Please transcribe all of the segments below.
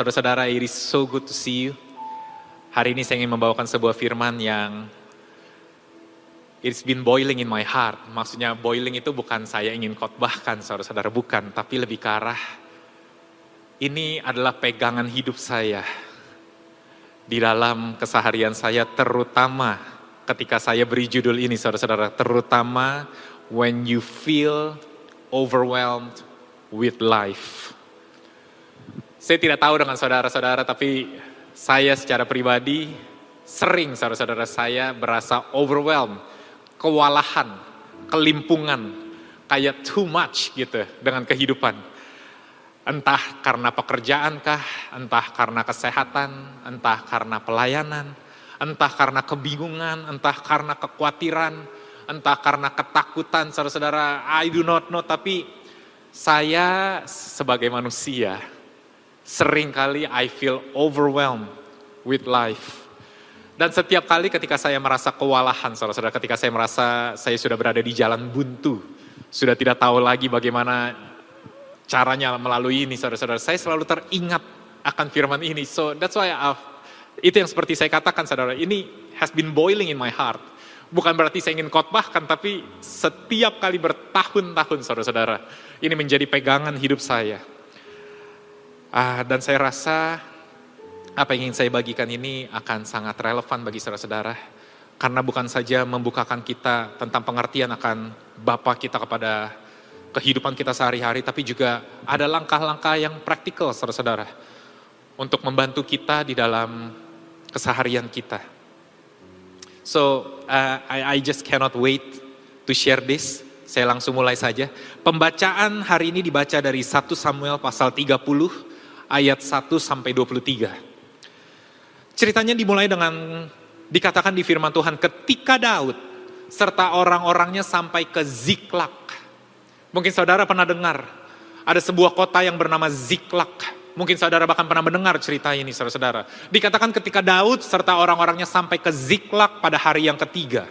Saudara-saudara, it is so good to see you. Hari ini saya ingin membawakan sebuah firman yang it's been boiling in my heart. Maksudnya boiling itu bukan saya ingin khotbahkan, saudara-saudara, bukan. Tapi lebih ke arah, ini adalah pegangan hidup saya di dalam keseharian saya, terutama ketika saya beri judul ini, saudara-saudara, terutama when you feel overwhelmed with life. Saya tidak tahu dengan saudara-saudara, tapi saya secara pribadi sering saudara-saudara saya berasa overwhelmed, kewalahan, kelimpungan, kayak too much gitu dengan kehidupan. Entah karena pekerjaan kah, entah karena kesehatan, entah karena pelayanan, entah karena kebingungan, entah karena kekhawatiran, entah karena ketakutan saudara-saudara, I do not know, tapi saya sebagai manusia, Sering kali I feel overwhelmed with life. Dan setiap kali ketika saya merasa kewalahan, saudara-saudara, ketika saya merasa saya sudah berada di jalan buntu, sudah tidak tahu lagi bagaimana caranya melalui ini, saudara-saudara, saya selalu teringat akan firman ini. So that's why I've, itu yang seperti saya katakan, saudara, ini has been boiling in my heart. Bukan berarti saya ingin khotbahkan, tapi setiap kali bertahun-tahun, saudara-saudara, ini menjadi pegangan hidup saya. Ah, dan saya rasa apa yang ingin saya bagikan ini akan sangat relevan bagi saudara-saudara. Karena bukan saja membukakan kita tentang pengertian akan Bapa kita kepada kehidupan kita sehari-hari, tapi juga ada langkah-langkah yang praktikal saudara-saudara. Untuk membantu kita di dalam keseharian kita. So, uh, I, I just cannot wait to share this. Saya langsung mulai saja. Pembacaan hari ini dibaca dari 1 Samuel pasal 30 ayat 1 sampai 23. Ceritanya dimulai dengan dikatakan di firman Tuhan ketika Daud serta orang-orangnya sampai ke Ziklak. Mungkin saudara pernah dengar ada sebuah kota yang bernama Ziklak. Mungkin saudara bahkan pernah mendengar cerita ini saudara-saudara. Dikatakan ketika Daud serta orang-orangnya sampai ke Ziklak pada hari yang ketiga.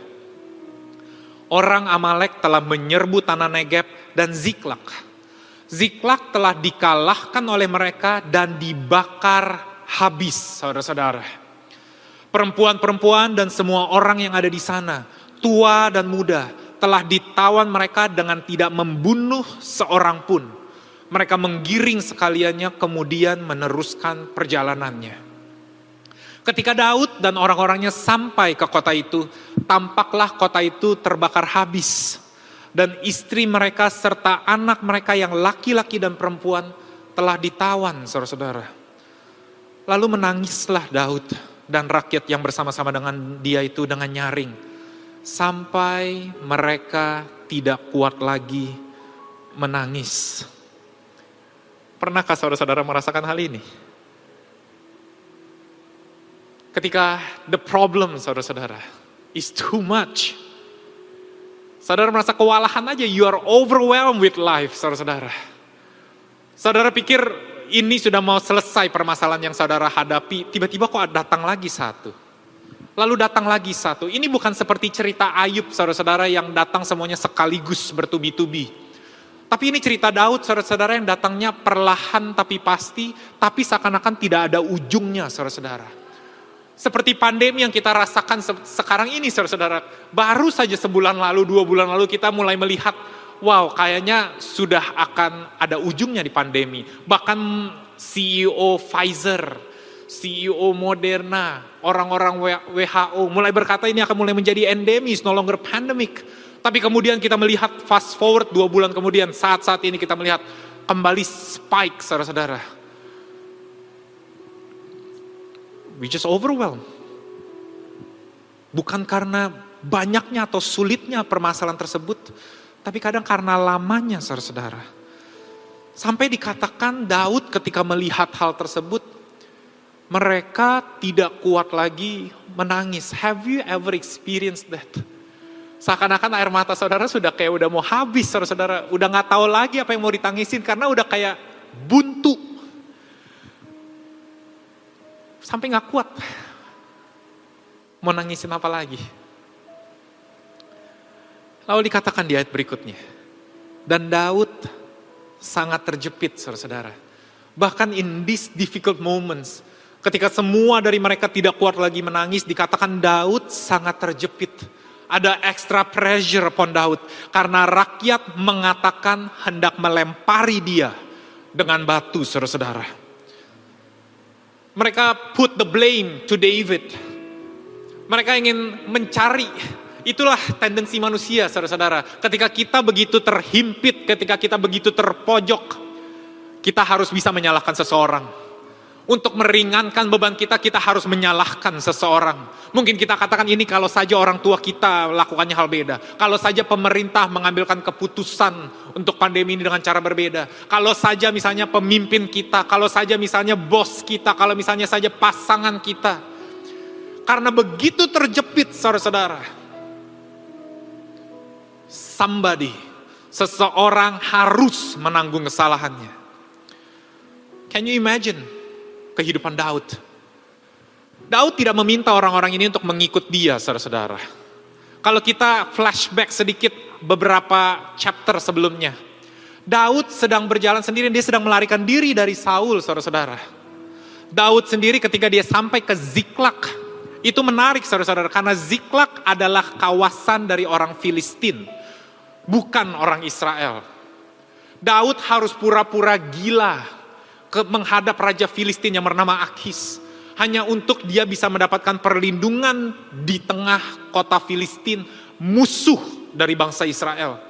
Orang Amalek telah menyerbu tanah Negeb dan Ziklak Ziklak telah dikalahkan oleh mereka dan dibakar habis, saudara-saudara. Perempuan-perempuan dan semua orang yang ada di sana, tua dan muda, telah ditawan mereka dengan tidak membunuh seorang pun. Mereka menggiring sekaliannya kemudian meneruskan perjalanannya. Ketika Daud dan orang-orangnya sampai ke kota itu, tampaklah kota itu terbakar habis dan istri mereka serta anak mereka yang laki-laki dan perempuan telah ditawan, saudara-saudara. Lalu menangislah Daud dan rakyat yang bersama-sama dengan dia itu dengan nyaring. Sampai mereka tidak kuat lagi menangis. Pernahkah saudara-saudara merasakan hal ini? Ketika the problem saudara-saudara is too much Saudara merasa kewalahan aja, you are overwhelmed with life, saudara-saudara. Saudara pikir ini sudah mau selesai permasalahan yang saudara hadapi, tiba-tiba kok datang lagi satu. Lalu datang lagi satu. Ini bukan seperti cerita Ayub, saudara-saudara, yang datang semuanya sekaligus bertubi-tubi. Tapi ini cerita Daud, saudara-saudara, yang datangnya perlahan tapi pasti, tapi seakan-akan tidak ada ujungnya, saudara-saudara. Seperti pandemi yang kita rasakan sekarang ini saudara-saudara. Baru saja sebulan lalu, dua bulan lalu kita mulai melihat, wow kayaknya sudah akan ada ujungnya di pandemi. Bahkan CEO Pfizer, CEO Moderna, orang-orang WHO mulai berkata ini akan mulai menjadi endemis, no longer pandemic. Tapi kemudian kita melihat fast forward dua bulan kemudian, saat-saat ini kita melihat kembali spike saudara-saudara we just overwhelmed. Bukan karena banyaknya atau sulitnya permasalahan tersebut, tapi kadang karena lamanya saudara-saudara. Sampai dikatakan Daud ketika melihat hal tersebut, mereka tidak kuat lagi menangis. Have you ever experienced that? Seakan-akan air mata saudara sudah kayak udah mau habis saudara-saudara. Udah gak tahu lagi apa yang mau ditangisin karena udah kayak buntu. Sampai gak kuat. Mau nangisin apa lagi? Lalu dikatakan di ayat berikutnya. Dan Daud sangat terjepit saudara-saudara. Bahkan in these difficult moments, ketika semua dari mereka tidak kuat lagi menangis, dikatakan Daud sangat terjepit. Ada extra pressure upon Daud. Karena rakyat mengatakan hendak melempari dia dengan batu saudara-saudara. Mereka put the blame to David. Mereka ingin mencari Itulah tendensi manusia, saudara-saudara. Ketika kita begitu terhimpit, ketika kita begitu terpojok, kita harus bisa menyalahkan seseorang. Untuk meringankan beban kita, kita harus menyalahkan seseorang. Mungkin kita katakan ini kalau saja orang tua kita lakukannya hal beda. Kalau saja pemerintah mengambilkan keputusan untuk pandemi ini dengan cara berbeda. Kalau saja misalnya pemimpin kita, kalau saja misalnya bos kita, kalau misalnya saja pasangan kita. Karena begitu terjepit saudara-saudara, somebody, seseorang harus menanggung kesalahannya. Can you imagine kehidupan Daud? Daud tidak meminta orang-orang ini untuk mengikut dia, saudara-saudara. Kalau kita flashback sedikit beberapa chapter sebelumnya, Daud sedang berjalan sendiri, dia sedang melarikan diri dari Saul, saudara-saudara. Daud sendiri ketika dia sampai ke Ziklag, itu menarik saudara-saudara, karena Ziklag adalah kawasan dari orang Filistin bukan orang Israel. Daud harus pura-pura gila ke menghadap raja Filistin yang bernama Akis hanya untuk dia bisa mendapatkan perlindungan di tengah kota Filistin musuh dari bangsa Israel.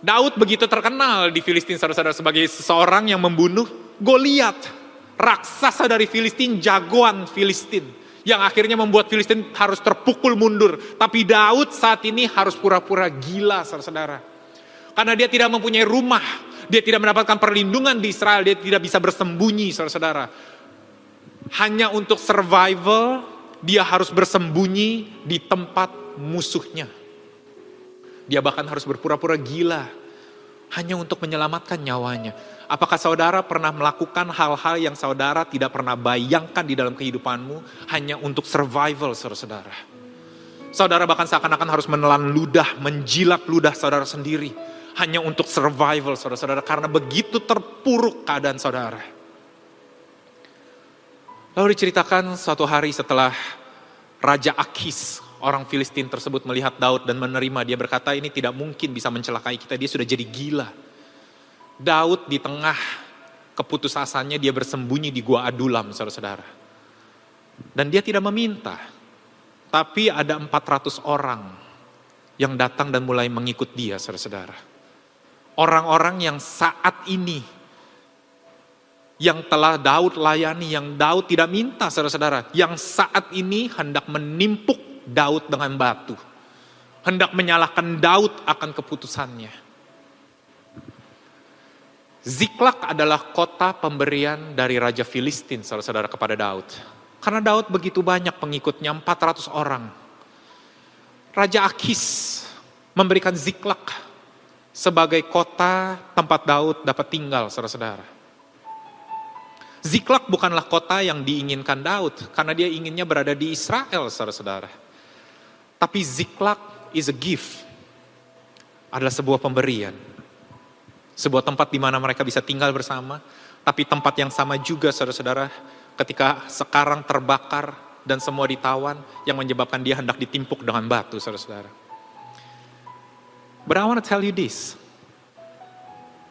Daud begitu terkenal di Filistin saudara-saudara sebagai seseorang yang membunuh Goliat, raksasa dari Filistin, jagoan Filistin yang akhirnya membuat Filistin harus terpukul mundur. Tapi Daud saat ini harus pura-pura gila, saudara-saudara. Karena dia tidak mempunyai rumah, dia tidak mendapatkan perlindungan di Israel, dia tidak bisa bersembunyi, saudara-saudara. Hanya untuk survival, dia harus bersembunyi di tempat musuhnya. Dia bahkan harus berpura-pura gila, hanya untuk menyelamatkan nyawanya. Apakah saudara pernah melakukan hal-hal yang saudara tidak pernah bayangkan di dalam kehidupanmu hanya untuk survival saudara-saudara? Saudara bahkan seakan-akan harus menelan ludah, menjilat ludah saudara sendiri. Hanya untuk survival saudara-saudara karena begitu terpuruk keadaan saudara. Lalu diceritakan suatu hari setelah Raja Akis, orang Filistin tersebut melihat Daud dan menerima. Dia berkata ini tidak mungkin bisa mencelakai kita, dia sudah jadi gila Daud di tengah keputusasannya dia bersembunyi di gua Adulam, saudara-saudara. Dan dia tidak meminta, tapi ada 400 orang yang datang dan mulai mengikut dia, saudara-saudara. Orang-orang yang saat ini yang telah Daud layani, yang Daud tidak minta, saudara-saudara, yang saat ini hendak menimpuk Daud dengan batu, hendak menyalahkan Daud akan keputusannya. Ziklag adalah kota pemberian dari Raja Filistin, saudara-saudara, kepada Daud. Karena Daud begitu banyak pengikutnya, 400 orang. Raja Akis memberikan Ziklag sebagai kota tempat Daud dapat tinggal, saudara-saudara. Ziklag bukanlah kota yang diinginkan Daud, karena dia inginnya berada di Israel, saudara-saudara. Tapi Ziklag is a gift, adalah sebuah pemberian sebuah tempat di mana mereka bisa tinggal bersama, tapi tempat yang sama juga saudara-saudara ketika sekarang terbakar dan semua ditawan yang menyebabkan dia hendak ditimpuk dengan batu saudara-saudara. But I want to tell you this.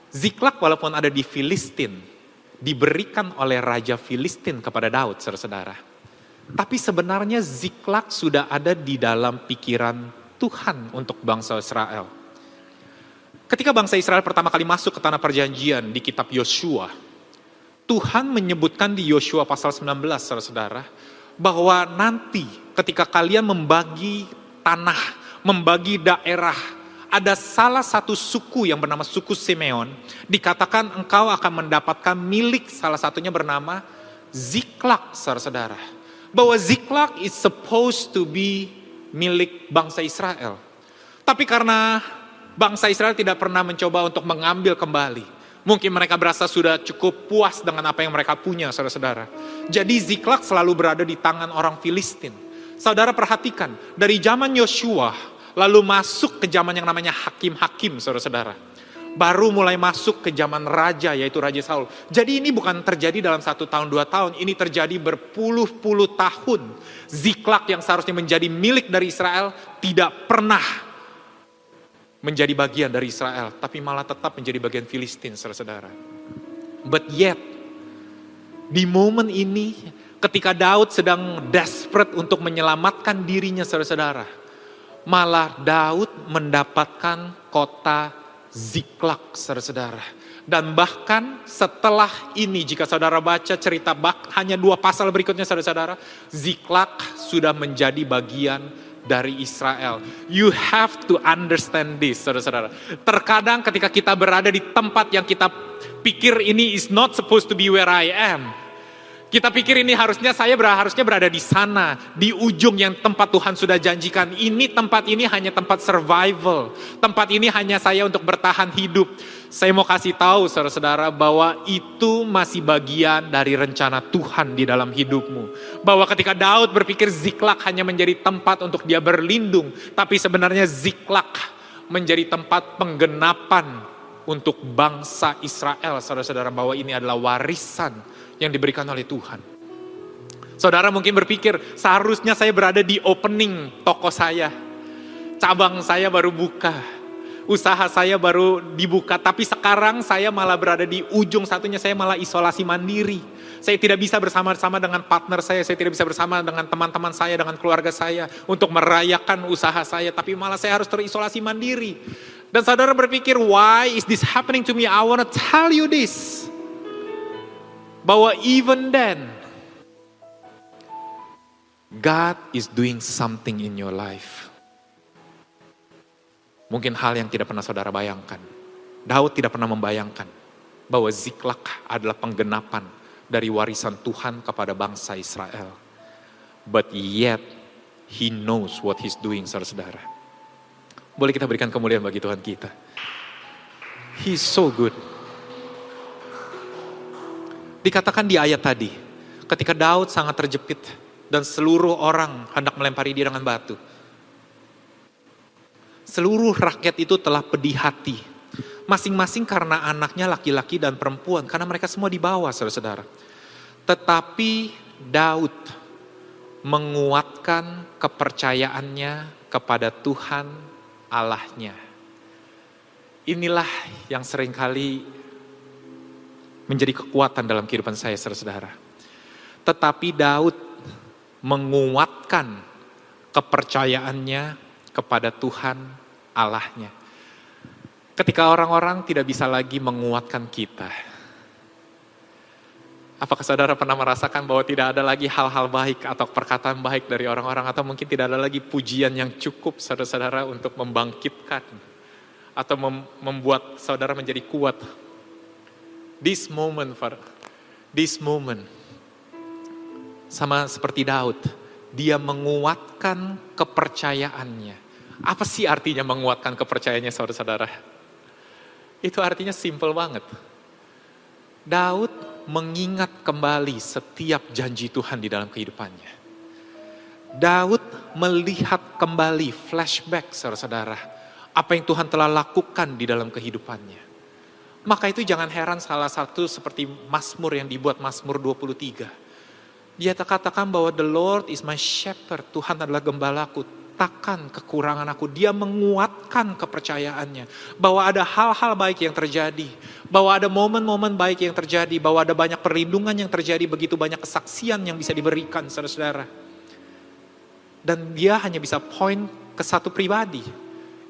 Ziklag walaupun ada di Filistin, diberikan oleh Raja Filistin kepada Daud saudara-saudara. Tapi sebenarnya Ziklag sudah ada di dalam pikiran Tuhan untuk bangsa Israel. Ketika bangsa Israel pertama kali masuk ke tanah perjanjian di kitab Yosua, Tuhan menyebutkan di Yosua pasal 19, saudara-saudara, bahwa nanti ketika kalian membagi tanah, membagi daerah ada salah satu suku yang bernama suku Simeon, dikatakan engkau akan mendapatkan milik salah satunya bernama Ziklak, saudara-saudara. Bahwa Ziklak is supposed to be milik bangsa Israel. Tapi karena bangsa Israel tidak pernah mencoba untuk mengambil kembali. Mungkin mereka berasa sudah cukup puas dengan apa yang mereka punya, saudara-saudara. Jadi Ziklak selalu berada di tangan orang Filistin. Saudara perhatikan, dari zaman Yosua, lalu masuk ke zaman yang namanya hakim-hakim, saudara-saudara. Baru mulai masuk ke zaman raja, yaitu Raja Saul. Jadi ini bukan terjadi dalam satu tahun, dua tahun. Ini terjadi berpuluh-puluh tahun. Ziklak yang seharusnya menjadi milik dari Israel, tidak pernah menjadi bagian dari Israel. Tapi malah tetap menjadi bagian Filistin, saudara-saudara. But yet, di momen ini, ketika Daud sedang desperate untuk menyelamatkan dirinya, saudara-saudara malah Daud mendapatkan kota Ziklak, saudara-saudara. Dan bahkan setelah ini, jika saudara baca cerita bak, hanya dua pasal berikutnya saudara-saudara, Ziklak sudah menjadi bagian dari Israel. You have to understand this, saudara-saudara. Terkadang ketika kita berada di tempat yang kita pikir ini is not supposed to be where I am, kita pikir ini harusnya saya ber, harusnya berada di sana, di ujung yang tempat Tuhan sudah janjikan. Ini tempat ini hanya tempat survival. Tempat ini hanya saya untuk bertahan hidup. Saya mau kasih tahu saudara-saudara bahwa itu masih bagian dari rencana Tuhan di dalam hidupmu. Bahwa ketika Daud berpikir Ziklak hanya menjadi tempat untuk dia berlindung. Tapi sebenarnya Ziklak menjadi tempat penggenapan untuk bangsa Israel. Saudara-saudara bahwa ini adalah warisan yang diberikan oleh Tuhan. Saudara mungkin berpikir, seharusnya saya berada di opening toko saya. Cabang saya baru buka. Usaha saya baru dibuka. Tapi sekarang saya malah berada di ujung satunya, saya malah isolasi mandiri. Saya tidak bisa bersama-sama dengan partner saya, saya tidak bisa bersama dengan teman-teman saya, dengan keluarga saya. Untuk merayakan usaha saya, tapi malah saya harus terisolasi mandiri. Dan saudara berpikir, why is this happening to me? I want to tell you this bahwa even then God is doing something in your life. Mungkin hal yang tidak pernah saudara bayangkan. Daud tidak pernah membayangkan bahwa Ziklak adalah penggenapan dari warisan Tuhan kepada bangsa Israel. But yet he knows what he's doing, saudara-saudara. Boleh kita berikan kemuliaan bagi Tuhan kita. He's so good. Dikatakan di ayat tadi, ketika Daud sangat terjepit dan seluruh orang hendak melempari dia dengan batu. Seluruh rakyat itu telah pedih hati. Masing-masing karena anaknya laki-laki dan perempuan, karena mereka semua dibawa saudara-saudara. Tetapi Daud menguatkan kepercayaannya kepada Tuhan Allahnya. Inilah yang sering kali menjadi kekuatan dalam kehidupan saya, saudara-saudara. Tetapi Daud menguatkan kepercayaannya kepada Tuhan Allahnya. Ketika orang-orang tidak bisa lagi menguatkan kita. Apakah saudara pernah merasakan bahwa tidak ada lagi hal-hal baik atau perkataan baik dari orang-orang atau mungkin tidak ada lagi pujian yang cukup saudara-saudara untuk membangkitkan atau membuat saudara menjadi kuat This moment, for this moment, sama seperti Daud, dia menguatkan kepercayaannya. Apa sih artinya menguatkan kepercayaannya saudara-saudara? Itu artinya simple banget. Daud mengingat kembali setiap janji Tuhan di dalam kehidupannya. Daud melihat kembali flashback saudara-saudara. Apa yang Tuhan telah lakukan di dalam kehidupannya. Maka itu jangan heran salah satu seperti Mazmur yang dibuat Mazmur 23. Dia katakan bahwa the Lord is my shepherd, Tuhan adalah gembalaku, takkan kekurangan aku. Dia menguatkan kepercayaannya bahwa ada hal-hal baik yang terjadi, bahwa ada momen-momen baik yang terjadi, bahwa ada banyak perlindungan yang terjadi, begitu banyak kesaksian yang bisa diberikan saudara-saudara. Dan dia hanya bisa point ke satu pribadi.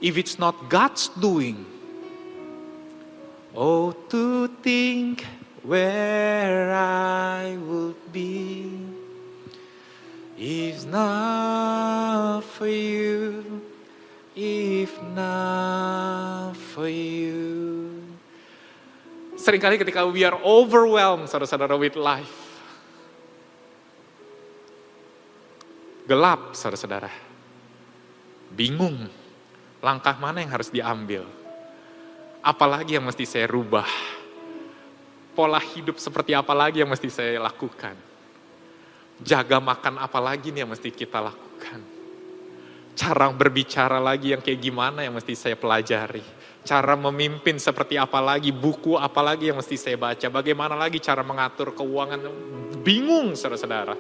If it's not God's doing, Oh, to think where I would be if not for you, if enough for you. Seringkali ketika we are overwhelmed, saudara-saudara, with life. Gelap, saudara-saudara. Bingung, langkah mana yang harus diambil. Apalagi yang mesti saya rubah. Pola hidup seperti apa lagi yang mesti saya lakukan. Jaga makan apa lagi nih yang mesti kita lakukan. Cara berbicara lagi yang kayak gimana yang mesti saya pelajari. Cara memimpin seperti apa lagi, buku apa lagi yang mesti saya baca. Bagaimana lagi cara mengatur keuangan. Bingung saudara-saudara.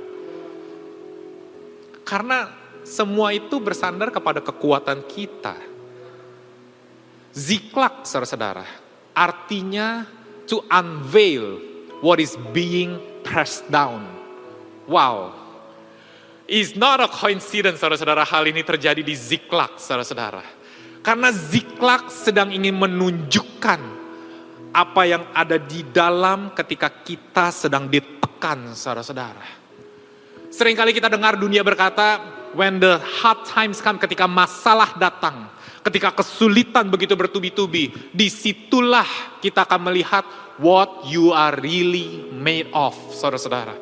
Karena semua itu bersandar kepada kekuatan kita. Ziklak saudara-saudara. Artinya to unveil what is being pressed down. Wow. It's not a coincidence saudara-saudara hal ini terjadi di Ziklak saudara-saudara. Karena Ziklak sedang ingin menunjukkan apa yang ada di dalam ketika kita sedang ditekan saudara-saudara. Seringkali kita dengar dunia berkata, when the hard times come, ketika masalah datang, ketika kesulitan begitu bertubi-tubi, di situlah kita akan melihat what you are really made of, saudara-saudara.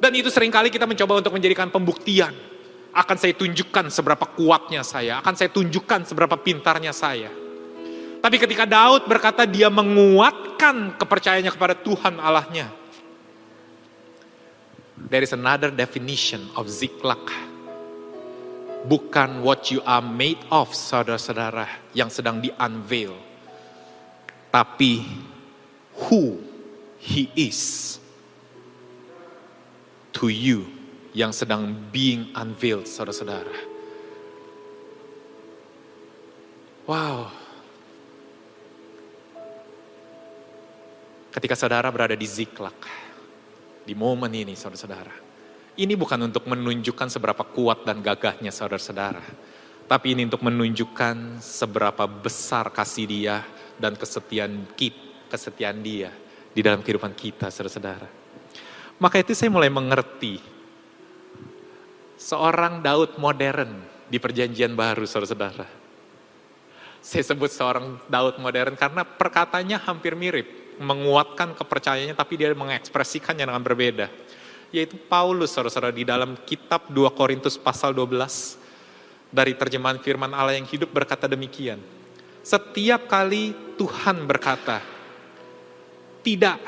Dan itu sering kali kita mencoba untuk menjadikan pembuktian. Akan saya tunjukkan seberapa kuatnya saya, akan saya tunjukkan seberapa pintarnya saya. Tapi ketika Daud berkata dia menguatkan kepercayaannya kepada Tuhan Allahnya. There is another definition of ziklak. Bukan what you are made of, saudara-saudara, yang sedang di-unveil. Tapi who he is to you yang sedang being unveiled, saudara-saudara. Wow. Ketika saudara berada di ziklak, di momen ini saudara-saudara. Ini bukan untuk menunjukkan seberapa kuat dan gagahnya saudara-saudara. Tapi ini untuk menunjukkan seberapa besar kasih dia dan kesetiaan kita, kesetiaan dia di dalam kehidupan kita saudara-saudara. Maka itu saya mulai mengerti seorang Daud modern di perjanjian baru saudara-saudara. Saya sebut seorang Daud modern karena perkataannya hampir mirip menguatkan kepercayaannya tapi dia mengekspresikannya dengan berbeda. Yaitu Paulus saudara-saudara di dalam kitab 2 Korintus pasal 12 dari terjemahan firman Allah yang hidup berkata demikian. Setiap kali Tuhan berkata, tidak,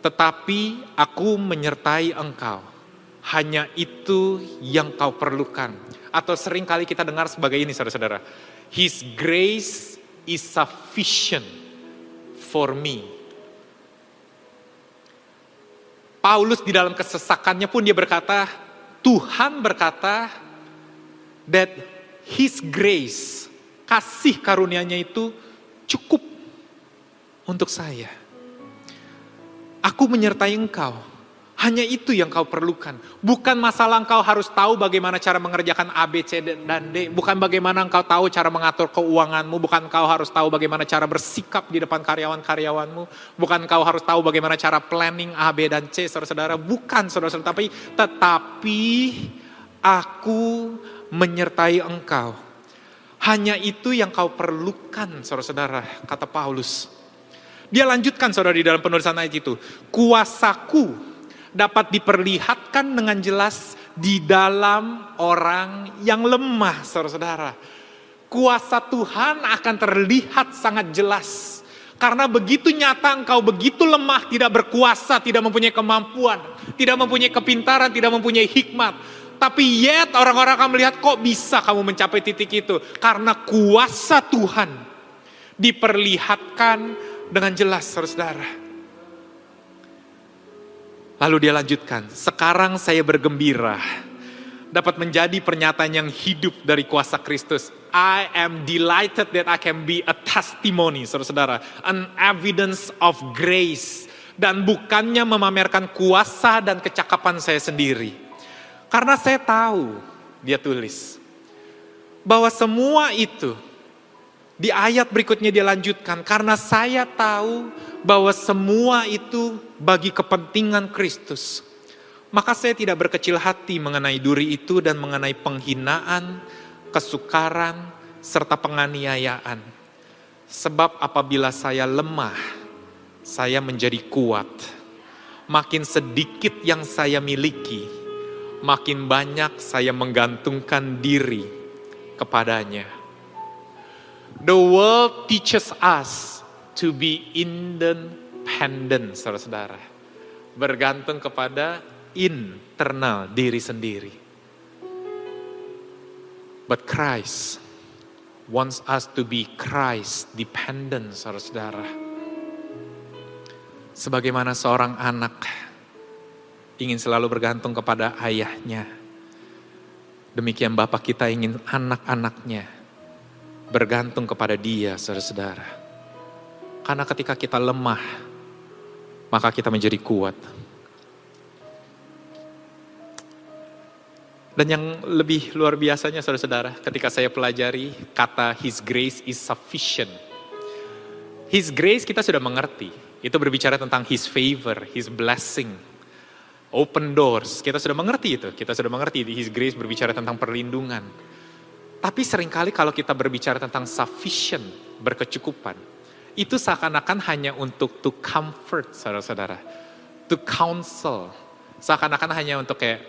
tetapi aku menyertai engkau. Hanya itu yang kau perlukan. Atau sering kali kita dengar sebagai ini saudara-saudara. His grace is sufficient for me. Paulus di dalam kesesakannya pun dia berkata, Tuhan berkata that his grace, kasih karunia-Nya itu cukup untuk saya. Aku menyertai engkau hanya itu yang kau perlukan. Bukan masalah engkau harus tahu bagaimana cara mengerjakan A, B, C, dan D. Bukan bagaimana engkau tahu cara mengatur keuanganmu. Bukan engkau harus tahu bagaimana cara bersikap di depan karyawan-karyawanmu. Bukan engkau harus tahu bagaimana cara planning A, B, dan C, saudara-saudara. Bukan, saudara-saudara. Tapi, tetapi aku menyertai engkau. Hanya itu yang kau perlukan, saudara-saudara, kata Paulus. Dia lanjutkan, saudara, di dalam penulisan ayat itu. Kuasaku dapat diperlihatkan dengan jelas di dalam orang yang lemah, saudara-saudara. Kuasa Tuhan akan terlihat sangat jelas. Karena begitu nyata engkau begitu lemah, tidak berkuasa, tidak mempunyai kemampuan, tidak mempunyai kepintaran, tidak mempunyai hikmat. Tapi yet orang-orang akan melihat kok bisa kamu mencapai titik itu. Karena kuasa Tuhan diperlihatkan dengan jelas saudara-saudara. Lalu dia lanjutkan, sekarang saya bergembira dapat menjadi pernyataan yang hidup dari kuasa Kristus. I am delighted that I can be a testimony, saudara-saudara, an evidence of grace. Dan bukannya memamerkan kuasa dan kecakapan saya sendiri. Karena saya tahu, dia tulis, bahwa semua itu, di ayat berikutnya dia lanjutkan, karena saya tahu bahwa semua itu bagi kepentingan Kristus, maka saya tidak berkecil hati mengenai duri itu dan mengenai penghinaan, kesukaran, serta penganiayaan. Sebab apabila saya lemah, saya menjadi kuat. Makin sedikit yang saya miliki, makin banyak saya menggantungkan diri kepadanya. The world teaches us to be independent, saudara-saudara. Bergantung kepada internal diri sendiri. But Christ wants us to be Christ dependent, saudara-saudara. Sebagaimana seorang anak ingin selalu bergantung kepada ayahnya. Demikian Bapak kita ingin anak-anaknya bergantung kepada dia, saudara-saudara. Karena ketika kita lemah, maka kita menjadi kuat. Dan yang lebih luar biasanya saudara-saudara, ketika saya pelajari kata His grace is sufficient. His grace kita sudah mengerti. Itu berbicara tentang His favor, His blessing, open doors. Kita sudah mengerti itu. Kita sudah mengerti His grace berbicara tentang perlindungan. Tapi sering kali kalau kita berbicara tentang sufficient, berkecukupan, itu seakan-akan hanya untuk to comfort saudara-saudara, to counsel, seakan-akan hanya untuk kayak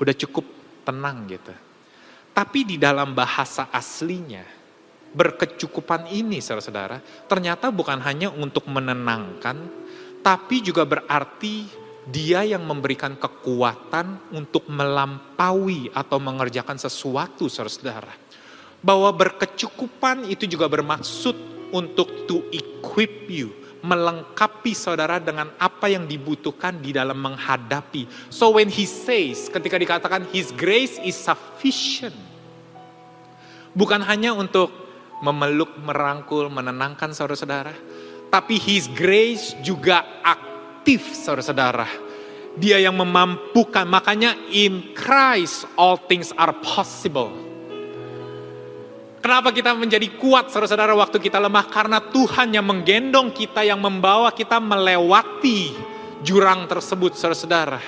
udah cukup tenang gitu. Tapi di dalam bahasa aslinya, berkecukupan ini saudara-saudara, ternyata bukan hanya untuk menenangkan, tapi juga berarti dia yang memberikan kekuatan untuk melampaui atau mengerjakan sesuatu saudara-saudara. Bahwa berkecukupan itu juga bermaksud untuk to equip you, melengkapi saudara dengan apa yang dibutuhkan di dalam menghadapi. So when he says, ketika dikatakan his grace is sufficient. Bukan hanya untuk memeluk, merangkul, menenangkan saudara-saudara. Tapi his grace juga aktif saudara-saudara. Dia yang memampukan, makanya in Christ all things are possible. Kenapa kita menjadi kuat saudara-saudara waktu kita lemah? Karena Tuhan yang menggendong kita, yang membawa kita melewati jurang tersebut saudara-saudara.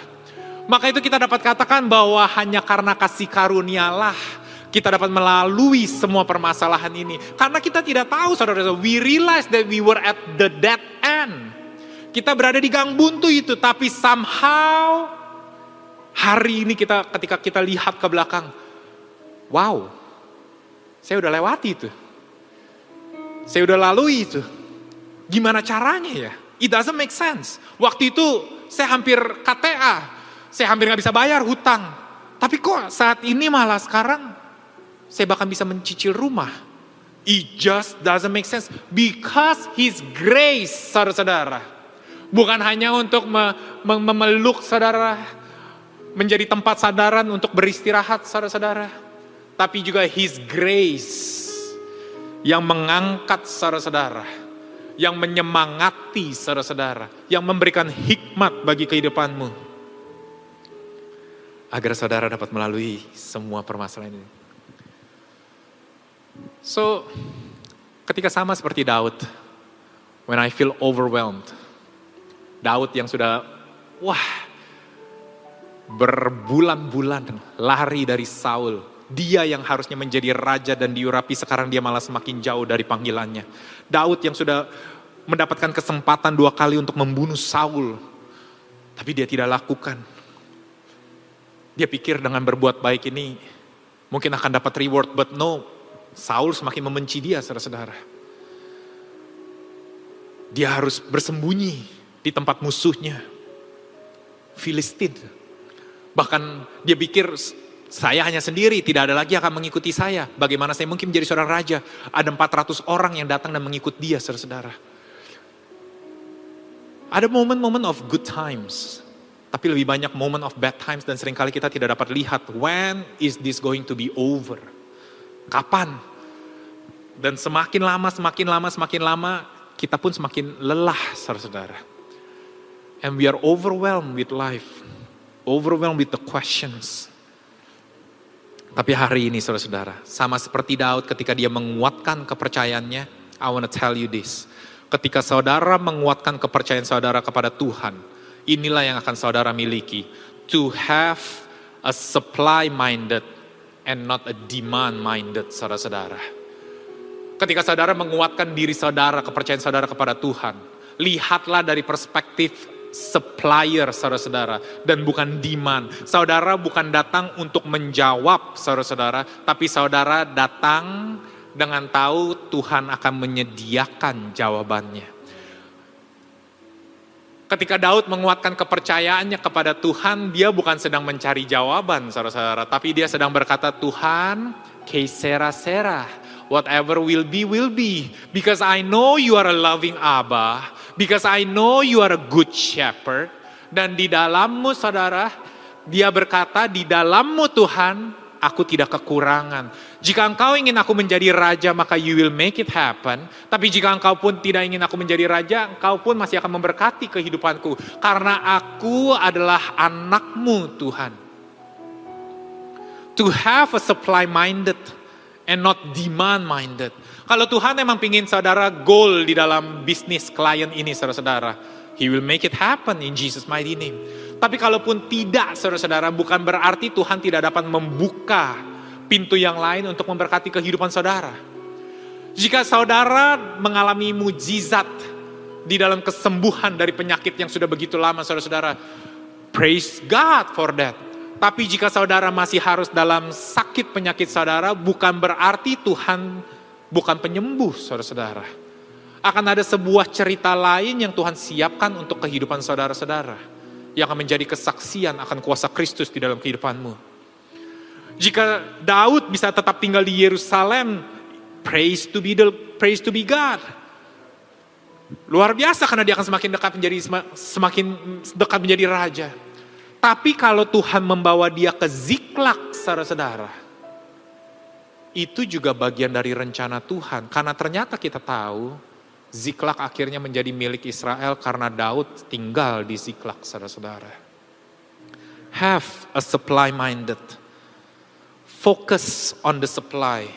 Maka itu kita dapat katakan bahwa hanya karena kasih karunialah kita dapat melalui semua permasalahan ini. Karena kita tidak tahu saudara-saudara, we realize that we were at the dead end. Kita berada di gang buntu itu, tapi somehow hari ini kita ketika kita lihat ke belakang, wow, saya udah lewati itu. Saya udah lalui itu. Gimana caranya ya? It doesn't make sense. Waktu itu saya hampir KTA. Saya hampir nggak bisa bayar hutang. Tapi kok saat ini malah sekarang saya bahkan bisa mencicil rumah. It just doesn't make sense. Because His grace, saudara-saudara. Bukan hanya untuk memeluk saudara, menjadi tempat sadaran untuk beristirahat saudara-saudara tapi juga His grace yang mengangkat saudara-saudara, yang menyemangati saudara-saudara, yang memberikan hikmat bagi kehidupanmu. Agar saudara dapat melalui semua permasalahan ini. So, ketika sama seperti Daud, when I feel overwhelmed, Daud yang sudah, wah, berbulan-bulan lari dari Saul, dia yang harusnya menjadi raja dan diurapi sekarang dia malah semakin jauh dari panggilannya. Daud yang sudah mendapatkan kesempatan dua kali untuk membunuh Saul. Tapi dia tidak lakukan. Dia pikir dengan berbuat baik ini mungkin akan dapat reward. But no, Saul semakin membenci dia saudara-saudara. Dia harus bersembunyi di tempat musuhnya. Filistin. Bahkan dia pikir saya hanya sendiri, tidak ada lagi yang akan mengikuti saya. Bagaimana saya mungkin menjadi seorang raja? Ada 400 orang yang datang dan mengikut dia, saudara-saudara. Ada momen-momen of good times. Tapi lebih banyak moment of bad times dan sering kali kita tidak dapat lihat when is this going to be over. Kapan? Dan semakin lama, semakin lama, semakin lama, kita pun semakin lelah, saudara-saudara. And we are overwhelmed with life. Overwhelmed with the questions tapi hari ini saudara-saudara, sama seperti Daud ketika dia menguatkan kepercayaannya, I want to tell you this. Ketika saudara menguatkan kepercayaan saudara kepada Tuhan, inilah yang akan saudara miliki. To have a supply minded and not a demand minded saudara-saudara. Ketika saudara menguatkan diri saudara, kepercayaan saudara kepada Tuhan, lihatlah dari perspektif supplier saudara-saudara dan bukan demand. Saudara bukan datang untuk menjawab saudara-saudara, tapi saudara datang dengan tahu Tuhan akan menyediakan jawabannya. Ketika Daud menguatkan kepercayaannya kepada Tuhan, dia bukan sedang mencari jawaban saudara-saudara, tapi dia sedang berkata, Tuhan, kesera sera, whatever will be, will be. Because I know you are a loving Abba. Because I know you are a good shepherd. Dan di dalammu saudara, dia berkata, di dalammu Tuhan, aku tidak kekurangan. Jika engkau ingin aku menjadi raja, maka you will make it happen. Tapi jika engkau pun tidak ingin aku menjadi raja, engkau pun masih akan memberkati kehidupanku. Karena aku adalah anakmu Tuhan. To have a supply minded and not demand minded. Kalau Tuhan emang pingin saudara goal di dalam bisnis klien ini saudara-saudara, He will make it happen in Jesus mighty name. Tapi kalaupun tidak saudara-saudara, bukan berarti Tuhan tidak dapat membuka pintu yang lain untuk memberkati kehidupan saudara. Jika saudara mengalami mujizat di dalam kesembuhan dari penyakit yang sudah begitu lama saudara-saudara, praise God for that. Tapi jika saudara masih harus dalam sakit penyakit saudara, bukan berarti Tuhan bukan penyembuh saudara-saudara. Akan ada sebuah cerita lain yang Tuhan siapkan untuk kehidupan saudara-saudara. Yang akan menjadi kesaksian akan kuasa Kristus di dalam kehidupanmu. Jika Daud bisa tetap tinggal di Yerusalem, praise to be the praise to be God. Luar biasa karena dia akan semakin dekat menjadi semakin dekat menjadi raja. Tapi kalau Tuhan membawa dia ke Ziklak, saudara-saudara, itu juga bagian dari rencana Tuhan. Karena ternyata kita tahu, Ziklak akhirnya menjadi milik Israel karena Daud tinggal di Ziklak, saudara-saudara. Have a supply minded. Focus on the supply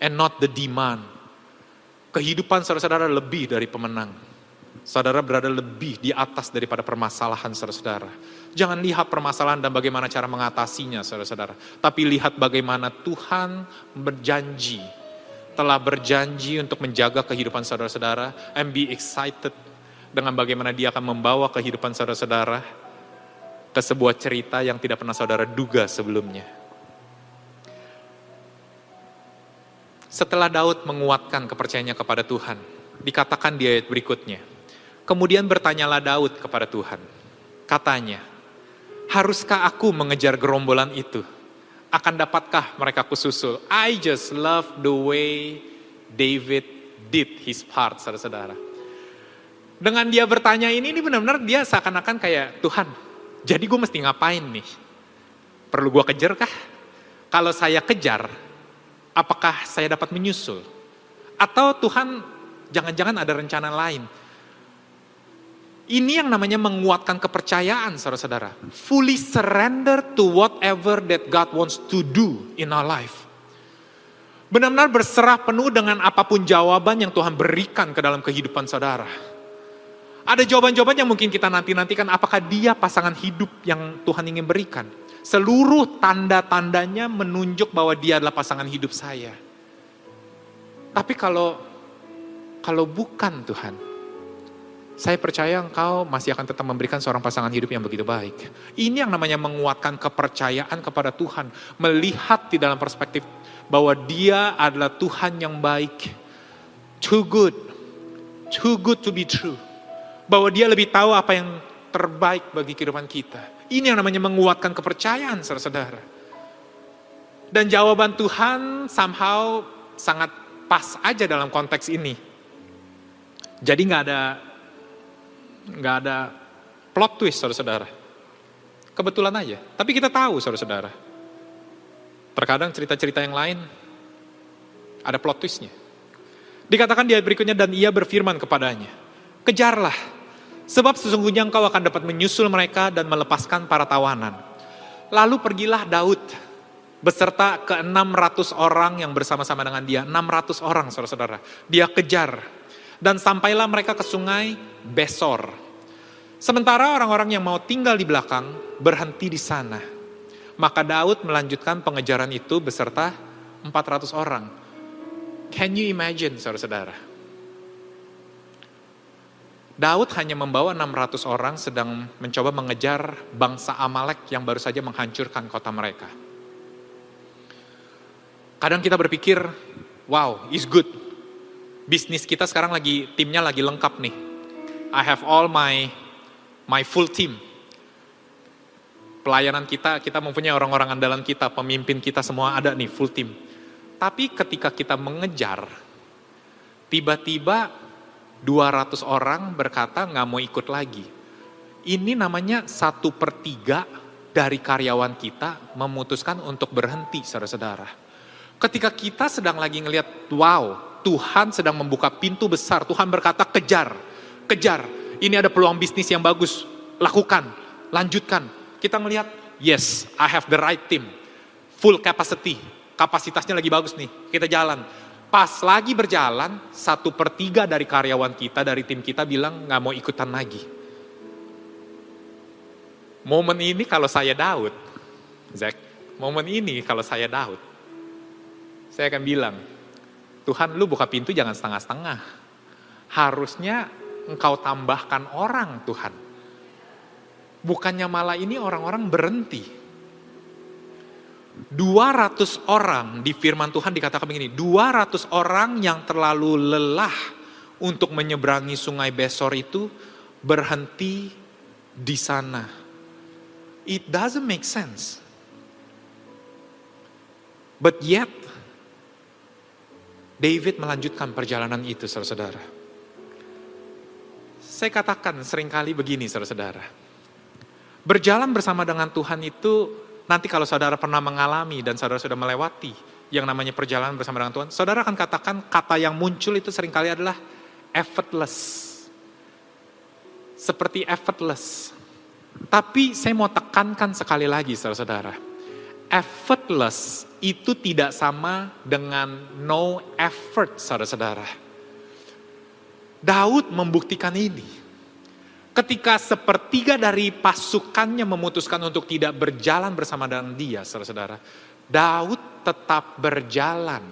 and not the demand. Kehidupan saudara-saudara lebih dari pemenang. Saudara berada lebih di atas daripada permasalahan saudara-saudara. Jangan lihat permasalahan dan bagaimana cara mengatasinya saudara-saudara. Tapi lihat bagaimana Tuhan berjanji. Telah berjanji untuk menjaga kehidupan saudara-saudara. And be excited dengan bagaimana dia akan membawa kehidupan saudara-saudara ke sebuah cerita yang tidak pernah saudara duga sebelumnya. Setelah Daud menguatkan kepercayaannya kepada Tuhan, dikatakan di ayat berikutnya, Kemudian bertanyalah Daud kepada Tuhan. Katanya, haruskah aku mengejar gerombolan itu? Akan dapatkah mereka kususul? I just love the way David did his part, saudara-saudara. Dengan dia bertanya ini, ini benar-benar dia seakan-akan kayak, Tuhan, jadi gue mesti ngapain nih? Perlu gue kejar kah? Kalau saya kejar, apakah saya dapat menyusul? Atau Tuhan, jangan-jangan ada rencana lain? Ini yang namanya menguatkan kepercayaan saudara-saudara. Fully surrender to whatever that God wants to do in our life. Benar-benar berserah penuh dengan apa pun jawaban yang Tuhan berikan ke dalam kehidupan saudara. Ada jawaban-jawaban yang mungkin kita nanti-nantikan apakah dia pasangan hidup yang Tuhan ingin berikan. Seluruh tanda-tandanya menunjuk bahwa dia adalah pasangan hidup saya. Tapi kalau kalau bukan Tuhan, saya percaya engkau masih akan tetap memberikan seorang pasangan hidup yang begitu baik. Ini yang namanya menguatkan kepercayaan kepada Tuhan. Melihat di dalam perspektif bahwa dia adalah Tuhan yang baik. Too good. Too good to be true. Bahwa dia lebih tahu apa yang terbaik bagi kehidupan kita. Ini yang namanya menguatkan kepercayaan saudara-saudara. Dan jawaban Tuhan somehow sangat pas aja dalam konteks ini. Jadi nggak ada nggak ada plot twist saudara-saudara. Kebetulan aja. Tapi kita tahu saudara-saudara. Terkadang cerita-cerita yang lain ada plot twistnya. Dikatakan di ayat berikutnya dan ia berfirman kepadanya. Kejarlah. Sebab sesungguhnya engkau akan dapat menyusul mereka dan melepaskan para tawanan. Lalu pergilah Daud beserta ke 600 orang yang bersama-sama dengan dia. 600 orang saudara-saudara. Dia kejar. Dan sampailah mereka ke sungai Besor. Sementara orang-orang yang mau tinggal di belakang berhenti di sana. Maka Daud melanjutkan pengejaran itu beserta 400 orang. Can you imagine, saudara-saudara? Daud hanya membawa 600 orang sedang mencoba mengejar bangsa Amalek yang baru saja menghancurkan kota mereka. Kadang kita berpikir, wow, is good. Bisnis kita sekarang lagi, timnya lagi lengkap nih. I have all my my full team. Pelayanan kita, kita mempunyai orang-orang andalan kita, pemimpin kita semua ada nih, full team. Tapi ketika kita mengejar, tiba-tiba 200 orang berkata nggak mau ikut lagi. Ini namanya satu per tiga dari karyawan kita memutuskan untuk berhenti, saudara-saudara. Ketika kita sedang lagi ngelihat, wow, Tuhan sedang membuka pintu besar. Tuhan berkata, kejar, kejar. Ini ada peluang bisnis yang bagus. Lakukan, lanjutkan. Kita melihat, yes, I have the right team. Full capacity. Kapasitasnya lagi bagus nih. Kita jalan. Pas lagi berjalan, satu per tiga dari karyawan kita, dari tim kita bilang nggak mau ikutan lagi. Momen ini kalau saya Daud, Zack, momen ini kalau saya Daud, saya akan bilang, Tuhan lu buka pintu jangan setengah-setengah. Harusnya engkau tambahkan orang Tuhan. Bukannya malah ini orang-orang berhenti. 200 orang di firman Tuhan dikatakan begini, 200 orang yang terlalu lelah untuk menyeberangi sungai Besor itu berhenti di sana. It doesn't make sense. But yet David melanjutkan perjalanan itu, saudara-saudara. Saya katakan sering kali begini, saudara-saudara. Berjalan bersama dengan Tuhan itu, nanti kalau saudara pernah mengalami dan saudara sudah melewati yang namanya perjalanan bersama dengan Tuhan, saudara akan katakan kata yang muncul itu sering kali adalah effortless. Seperti effortless. Tapi saya mau tekankan sekali lagi, saudara-saudara effortless itu tidak sama dengan no effort, saudara-saudara. Daud membuktikan ini. Ketika sepertiga dari pasukannya memutuskan untuk tidak berjalan bersama dengan dia, saudara-saudara. Daud tetap berjalan.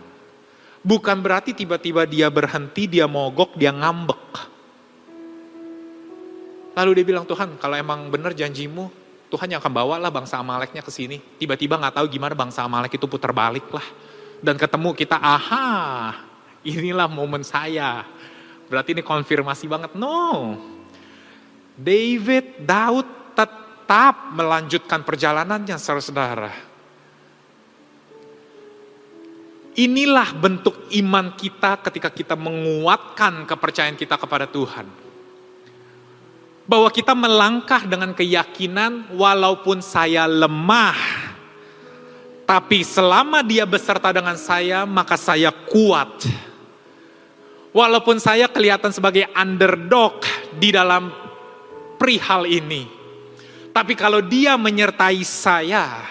Bukan berarti tiba-tiba dia berhenti, dia mogok, dia ngambek. Lalu dia bilang, Tuhan kalau emang benar janjimu, Tuhan yang akan bawa lah bangsa Amaleknya ke sini. Tiba-tiba nggak tahu gimana bangsa Amalek itu putar balik lah. Dan ketemu kita, aha, inilah momen saya. Berarti ini konfirmasi banget. No. David, Daud tetap melanjutkan perjalanannya saudara-saudara. Inilah bentuk iman kita ketika kita menguatkan kepercayaan kita kepada Tuhan bahwa kita melangkah dengan keyakinan walaupun saya lemah, tapi selama dia beserta dengan saya, maka saya kuat. Walaupun saya kelihatan sebagai underdog di dalam perihal ini, tapi kalau dia menyertai saya,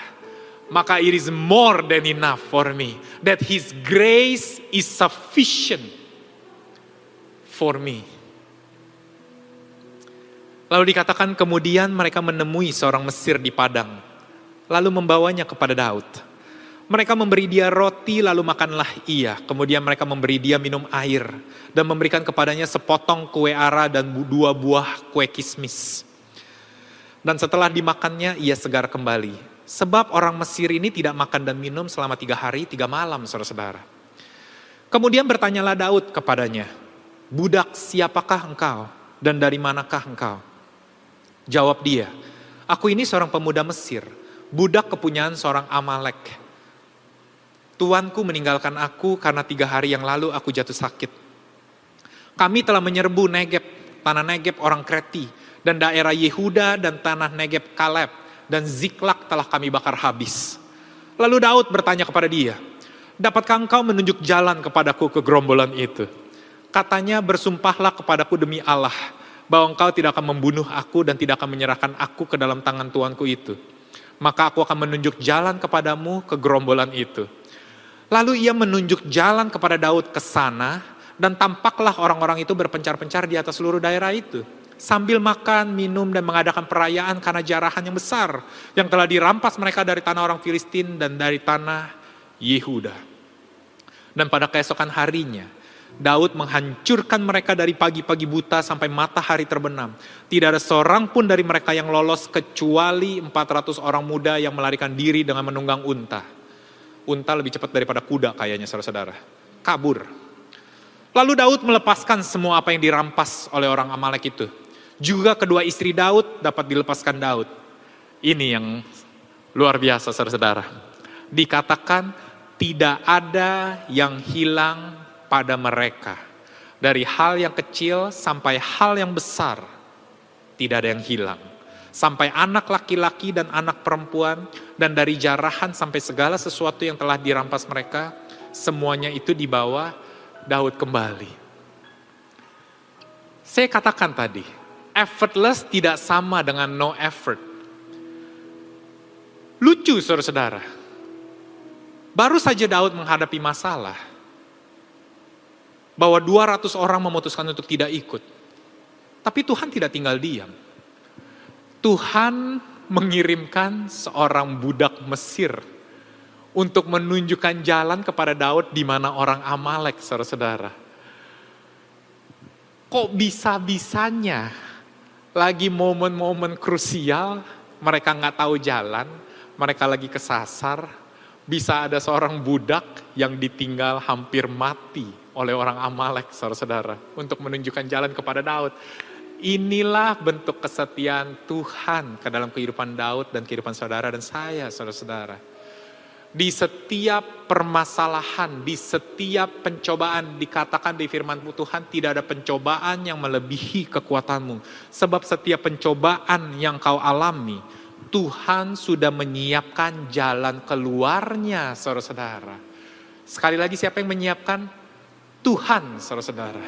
maka it is more than enough for me. That his grace is sufficient for me. Lalu dikatakan kemudian mereka menemui seorang Mesir di padang, lalu membawanya kepada Daud. Mereka memberi dia roti lalu makanlah ia. Kemudian mereka memberi dia minum air dan memberikan kepadanya sepotong kue ara dan dua buah kue kismis. Dan setelah dimakannya ia segar kembali. Sebab orang Mesir ini tidak makan dan minum selama tiga hari, tiga malam saudara-saudara. Kemudian bertanyalah Daud kepadanya, Budak siapakah engkau dan dari manakah engkau? Jawab dia, aku ini seorang pemuda Mesir, budak kepunyaan seorang Amalek. Tuanku meninggalkan aku karena tiga hari yang lalu aku jatuh sakit. Kami telah menyerbu Negeb, tanah Negeb orang Kreti, dan daerah Yehuda dan tanah Negeb Kaleb, dan Ziklak telah kami bakar habis. Lalu Daud bertanya kepada dia, dapatkah engkau menunjuk jalan kepadaku ke gerombolan itu? Katanya bersumpahlah kepadaku demi Allah, bahwa engkau tidak akan membunuh aku dan tidak akan menyerahkan aku ke dalam tangan tuanku itu. Maka aku akan menunjuk jalan kepadamu ke gerombolan itu. Lalu ia menunjuk jalan kepada Daud ke sana dan tampaklah orang-orang itu berpencar-pencar di atas seluruh daerah itu. Sambil makan, minum, dan mengadakan perayaan karena jarahan yang besar yang telah dirampas mereka dari tanah orang Filistin dan dari tanah Yehuda. Dan pada keesokan harinya, Daud menghancurkan mereka dari pagi-pagi buta sampai matahari terbenam. Tidak ada seorang pun dari mereka yang lolos kecuali 400 orang muda yang melarikan diri dengan menunggang unta. Unta lebih cepat daripada kuda kayaknya saudara-saudara. Kabur. Lalu Daud melepaskan semua apa yang dirampas oleh orang Amalek itu. Juga kedua istri Daud dapat dilepaskan Daud. Ini yang luar biasa saudara-saudara. Dikatakan tidak ada yang hilang pada mereka. Dari hal yang kecil sampai hal yang besar, tidak ada yang hilang. Sampai anak laki-laki dan anak perempuan, dan dari jarahan sampai segala sesuatu yang telah dirampas mereka, semuanya itu dibawa Daud kembali. Saya katakan tadi, effortless tidak sama dengan no effort. Lucu saudara-saudara. Baru saja Daud menghadapi masalah. Bahwa 200 orang memutuskan untuk tidak ikut. Tapi Tuhan tidak tinggal diam. Tuhan mengirimkan seorang budak Mesir untuk menunjukkan jalan kepada Daud di mana orang Amalek, saudara-saudara. Kok bisa-bisanya lagi momen-momen krusial, mereka nggak tahu jalan, mereka lagi kesasar, bisa ada seorang budak yang ditinggal hampir mati oleh orang Amalek, saudara-saudara, untuk menunjukkan jalan kepada Daud. Inilah bentuk kesetiaan Tuhan ke dalam kehidupan Daud dan kehidupan saudara dan saya, saudara-saudara. Di setiap permasalahan, di setiap pencobaan dikatakan di firman Tuhan tidak ada pencobaan yang melebihi kekuatanmu. Sebab setiap pencobaan yang kau alami, Tuhan sudah menyiapkan jalan keluarnya, saudara-saudara. Sekali lagi siapa yang menyiapkan? Tuhan, saudara-saudara.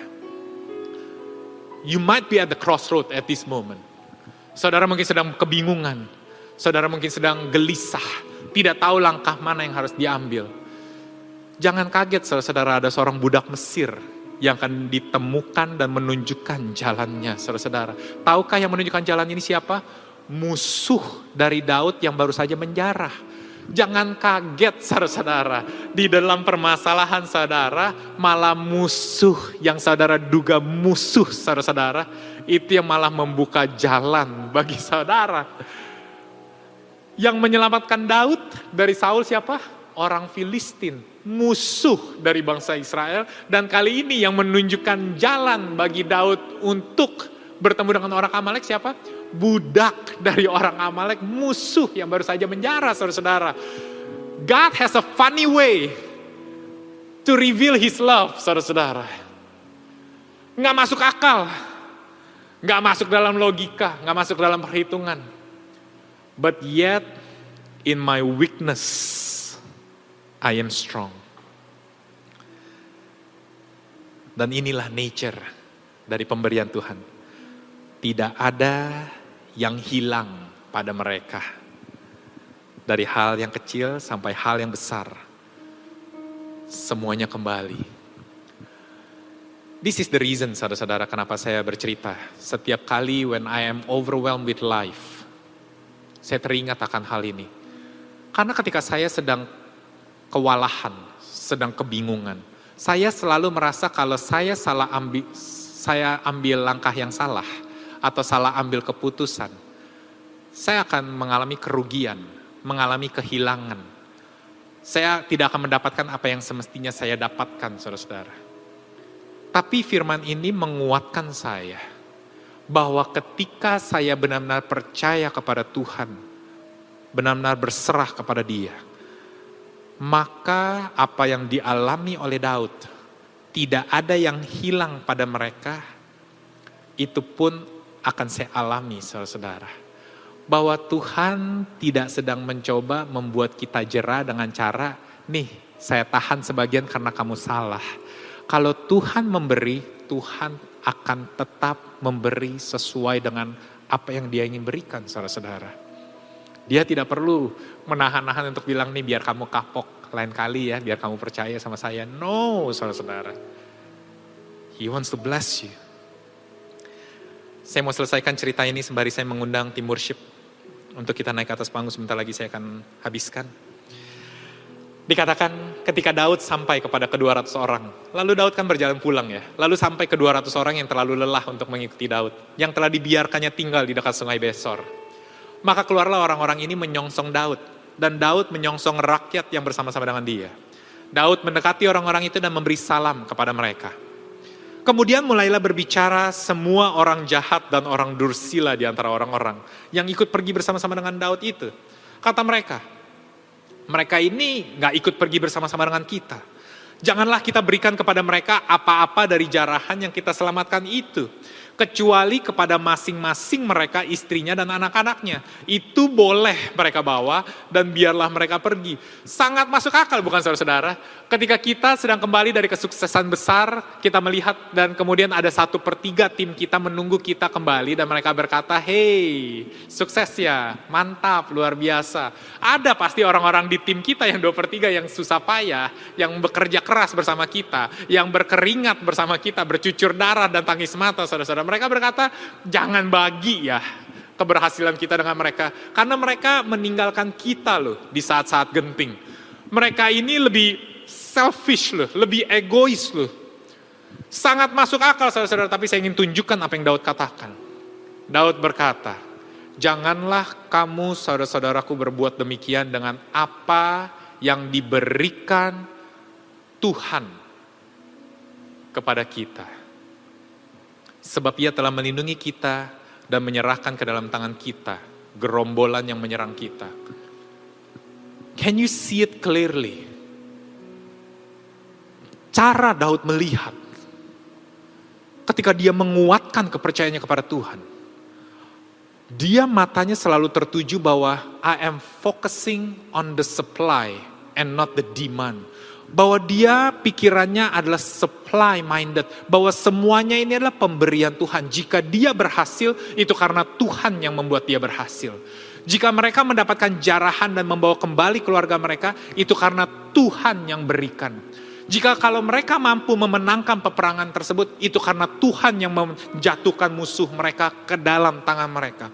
You might be at the crossroad at this moment. Saudara mungkin sedang kebingungan. Saudara mungkin sedang gelisah. Tidak tahu langkah mana yang harus diambil. Jangan kaget saudara-saudara ada seorang budak Mesir yang akan ditemukan dan menunjukkan jalannya saudara-saudara. Tahukah yang menunjukkan jalan ini siapa? Musuh dari Daud yang baru saja menjarah. Jangan kaget saudara-saudara, di dalam permasalahan saudara malah musuh yang saudara duga musuh saudara-saudara, itu yang malah membuka jalan bagi saudara. Yang menyelamatkan Daud dari Saul siapa? Orang Filistin, musuh dari bangsa Israel. Dan kali ini yang menunjukkan jalan bagi Daud untuk bertemu dengan orang Amalek siapa? Budak dari orang Amalek, musuh yang baru saja menjara saudara-saudara. God has a funny way to reveal his love, saudara-saudara. Nggak masuk akal, nggak masuk dalam logika, nggak masuk dalam perhitungan. But yet, in my weakness, I am strong. Dan inilah nature dari pemberian Tuhan. Tidak ada yang hilang pada mereka. Dari hal yang kecil sampai hal yang besar. Semuanya kembali. This is the reason saudara-saudara kenapa saya bercerita. Setiap kali when I am overwhelmed with life, saya teringat akan hal ini. Karena ketika saya sedang kewalahan, sedang kebingungan, saya selalu merasa kalau saya salah ambil saya ambil langkah yang salah, atau salah ambil keputusan, saya akan mengalami kerugian, mengalami kehilangan. Saya tidak akan mendapatkan apa yang semestinya saya dapatkan, saudara-saudara. Tapi firman ini menguatkan saya bahwa ketika saya benar-benar percaya kepada Tuhan, benar-benar berserah kepada Dia, maka apa yang dialami oleh Daud tidak ada yang hilang pada mereka, itu pun akan saya alami saudara-saudara. Bahwa Tuhan tidak sedang mencoba membuat kita jerah dengan cara, nih saya tahan sebagian karena kamu salah. Kalau Tuhan memberi, Tuhan akan tetap memberi sesuai dengan apa yang dia ingin berikan saudara-saudara. Dia tidak perlu menahan-nahan untuk bilang nih biar kamu kapok lain kali ya, biar kamu percaya sama saya. No saudara-saudara. He wants to bless you. Saya mau selesaikan cerita ini sembari saya mengundang tim worship untuk kita naik ke atas panggung sebentar lagi saya akan habiskan. Di Dikatakan ketika Daud sampai kepada kedua ratus orang, lalu Daud kan berjalan pulang ya, lalu sampai ke ratus orang yang terlalu lelah untuk mengikuti Daud, yang telah dibiarkannya tinggal di dekat sungai Besor. Maka keluarlah orang-orang ini menyongsong Daud, dan Daud menyongsong rakyat yang bersama-sama dengan dia. Daud mendekati orang-orang itu dan memberi salam kepada mereka. Kemudian mulailah berbicara semua orang jahat dan orang dursila di antara orang-orang yang ikut pergi bersama-sama dengan Daud itu. Kata mereka, mereka ini nggak ikut pergi bersama-sama dengan kita. Janganlah kita berikan kepada mereka apa-apa dari jarahan yang kita selamatkan itu kecuali kepada masing-masing mereka istrinya dan anak-anaknya. Itu boleh mereka bawa dan biarlah mereka pergi. Sangat masuk akal bukan saudara-saudara? Ketika kita sedang kembali dari kesuksesan besar, kita melihat dan kemudian ada satu per tiga tim kita menunggu kita kembali dan mereka berkata, hey sukses ya, mantap, luar biasa. Ada pasti orang-orang di tim kita yang dua per tiga yang susah payah, yang bekerja keras bersama kita, yang berkeringat bersama kita, bercucur darah dan tangis mata saudara-saudara mereka berkata, jangan bagi ya keberhasilan kita dengan mereka. Karena mereka meninggalkan kita loh di saat-saat genting. Mereka ini lebih selfish loh, lebih egois loh. Sangat masuk akal saudara-saudara, tapi saya ingin tunjukkan apa yang Daud katakan. Daud berkata, janganlah kamu saudara-saudaraku berbuat demikian dengan apa yang diberikan Tuhan kepada kita Sebab ia telah melindungi kita dan menyerahkan ke dalam tangan kita gerombolan yang menyerang kita. Can you see it clearly? Cara Daud melihat ketika dia menguatkan kepercayaannya kepada Tuhan. Dia matanya selalu tertuju bahwa I am focusing on the supply and not the demand bahwa dia pikirannya adalah supply minded, bahwa semuanya ini adalah pemberian Tuhan. Jika dia berhasil, itu karena Tuhan yang membuat dia berhasil. Jika mereka mendapatkan jarahan dan membawa kembali keluarga mereka, itu karena Tuhan yang berikan. Jika kalau mereka mampu memenangkan peperangan tersebut, itu karena Tuhan yang menjatuhkan musuh mereka ke dalam tangan mereka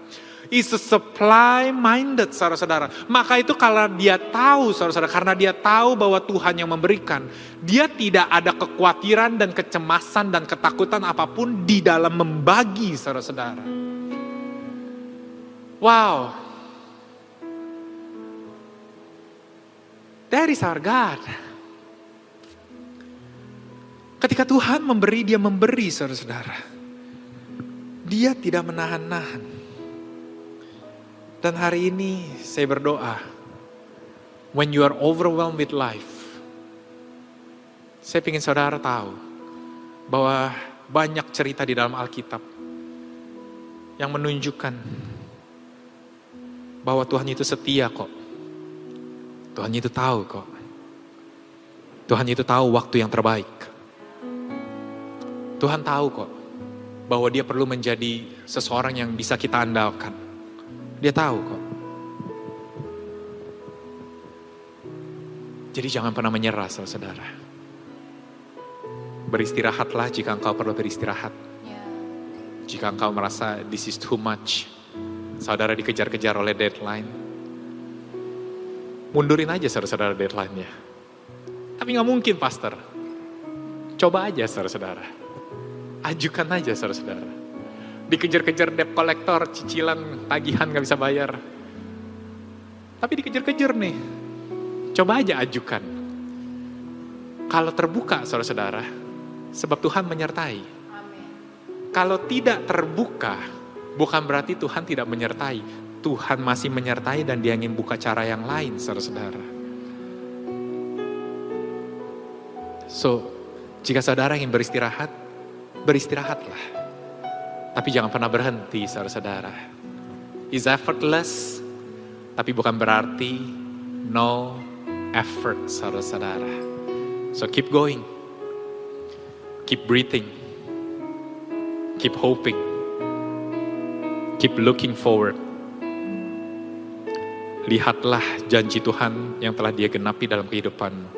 is a supply minded saudara-saudara. Maka itu kalau dia tahu saudara-saudara, karena dia tahu bahwa Tuhan yang memberikan, dia tidak ada kekhawatiran dan kecemasan dan ketakutan apa pun di dalam membagi saudara-saudara. Wow. That is our God. Ketika Tuhan memberi, dia memberi saudara-saudara. Dia tidak menahan-nahan. Dan hari ini saya berdoa, when you are overwhelmed with life, saya ingin saudara tahu bahwa banyak cerita di dalam Alkitab yang menunjukkan bahwa Tuhan itu setia kok. Tuhan itu tahu kok. Tuhan itu tahu waktu yang terbaik. Tuhan tahu kok bahwa dia perlu menjadi seseorang yang bisa kita andalkan. Dia tahu kok. Jadi jangan pernah menyerah saudara. Beristirahatlah jika engkau perlu beristirahat. Ya. Jika engkau merasa this is too much. Saudara dikejar-kejar oleh deadline. Mundurin aja saudara-saudara deadline-nya. Tapi nggak mungkin pastor. Coba aja saudara-saudara. Ajukan aja saudara-saudara dikejar-kejar debt kolektor, cicilan, tagihan gak bisa bayar. Tapi dikejar-kejar nih. Coba aja ajukan. Kalau terbuka saudara-saudara, sebab Tuhan menyertai. Kalau tidak terbuka, bukan berarti Tuhan tidak menyertai. Tuhan masih menyertai dan dia ingin buka cara yang lain saudara-saudara. So, jika saudara ingin beristirahat, beristirahatlah. Tapi jangan pernah berhenti saudara-saudara. Is effortless, tapi bukan berarti no effort saudara-saudara. So keep going. Keep breathing. Keep hoping. Keep looking forward. Lihatlah janji Tuhan yang telah dia genapi dalam kehidupanmu.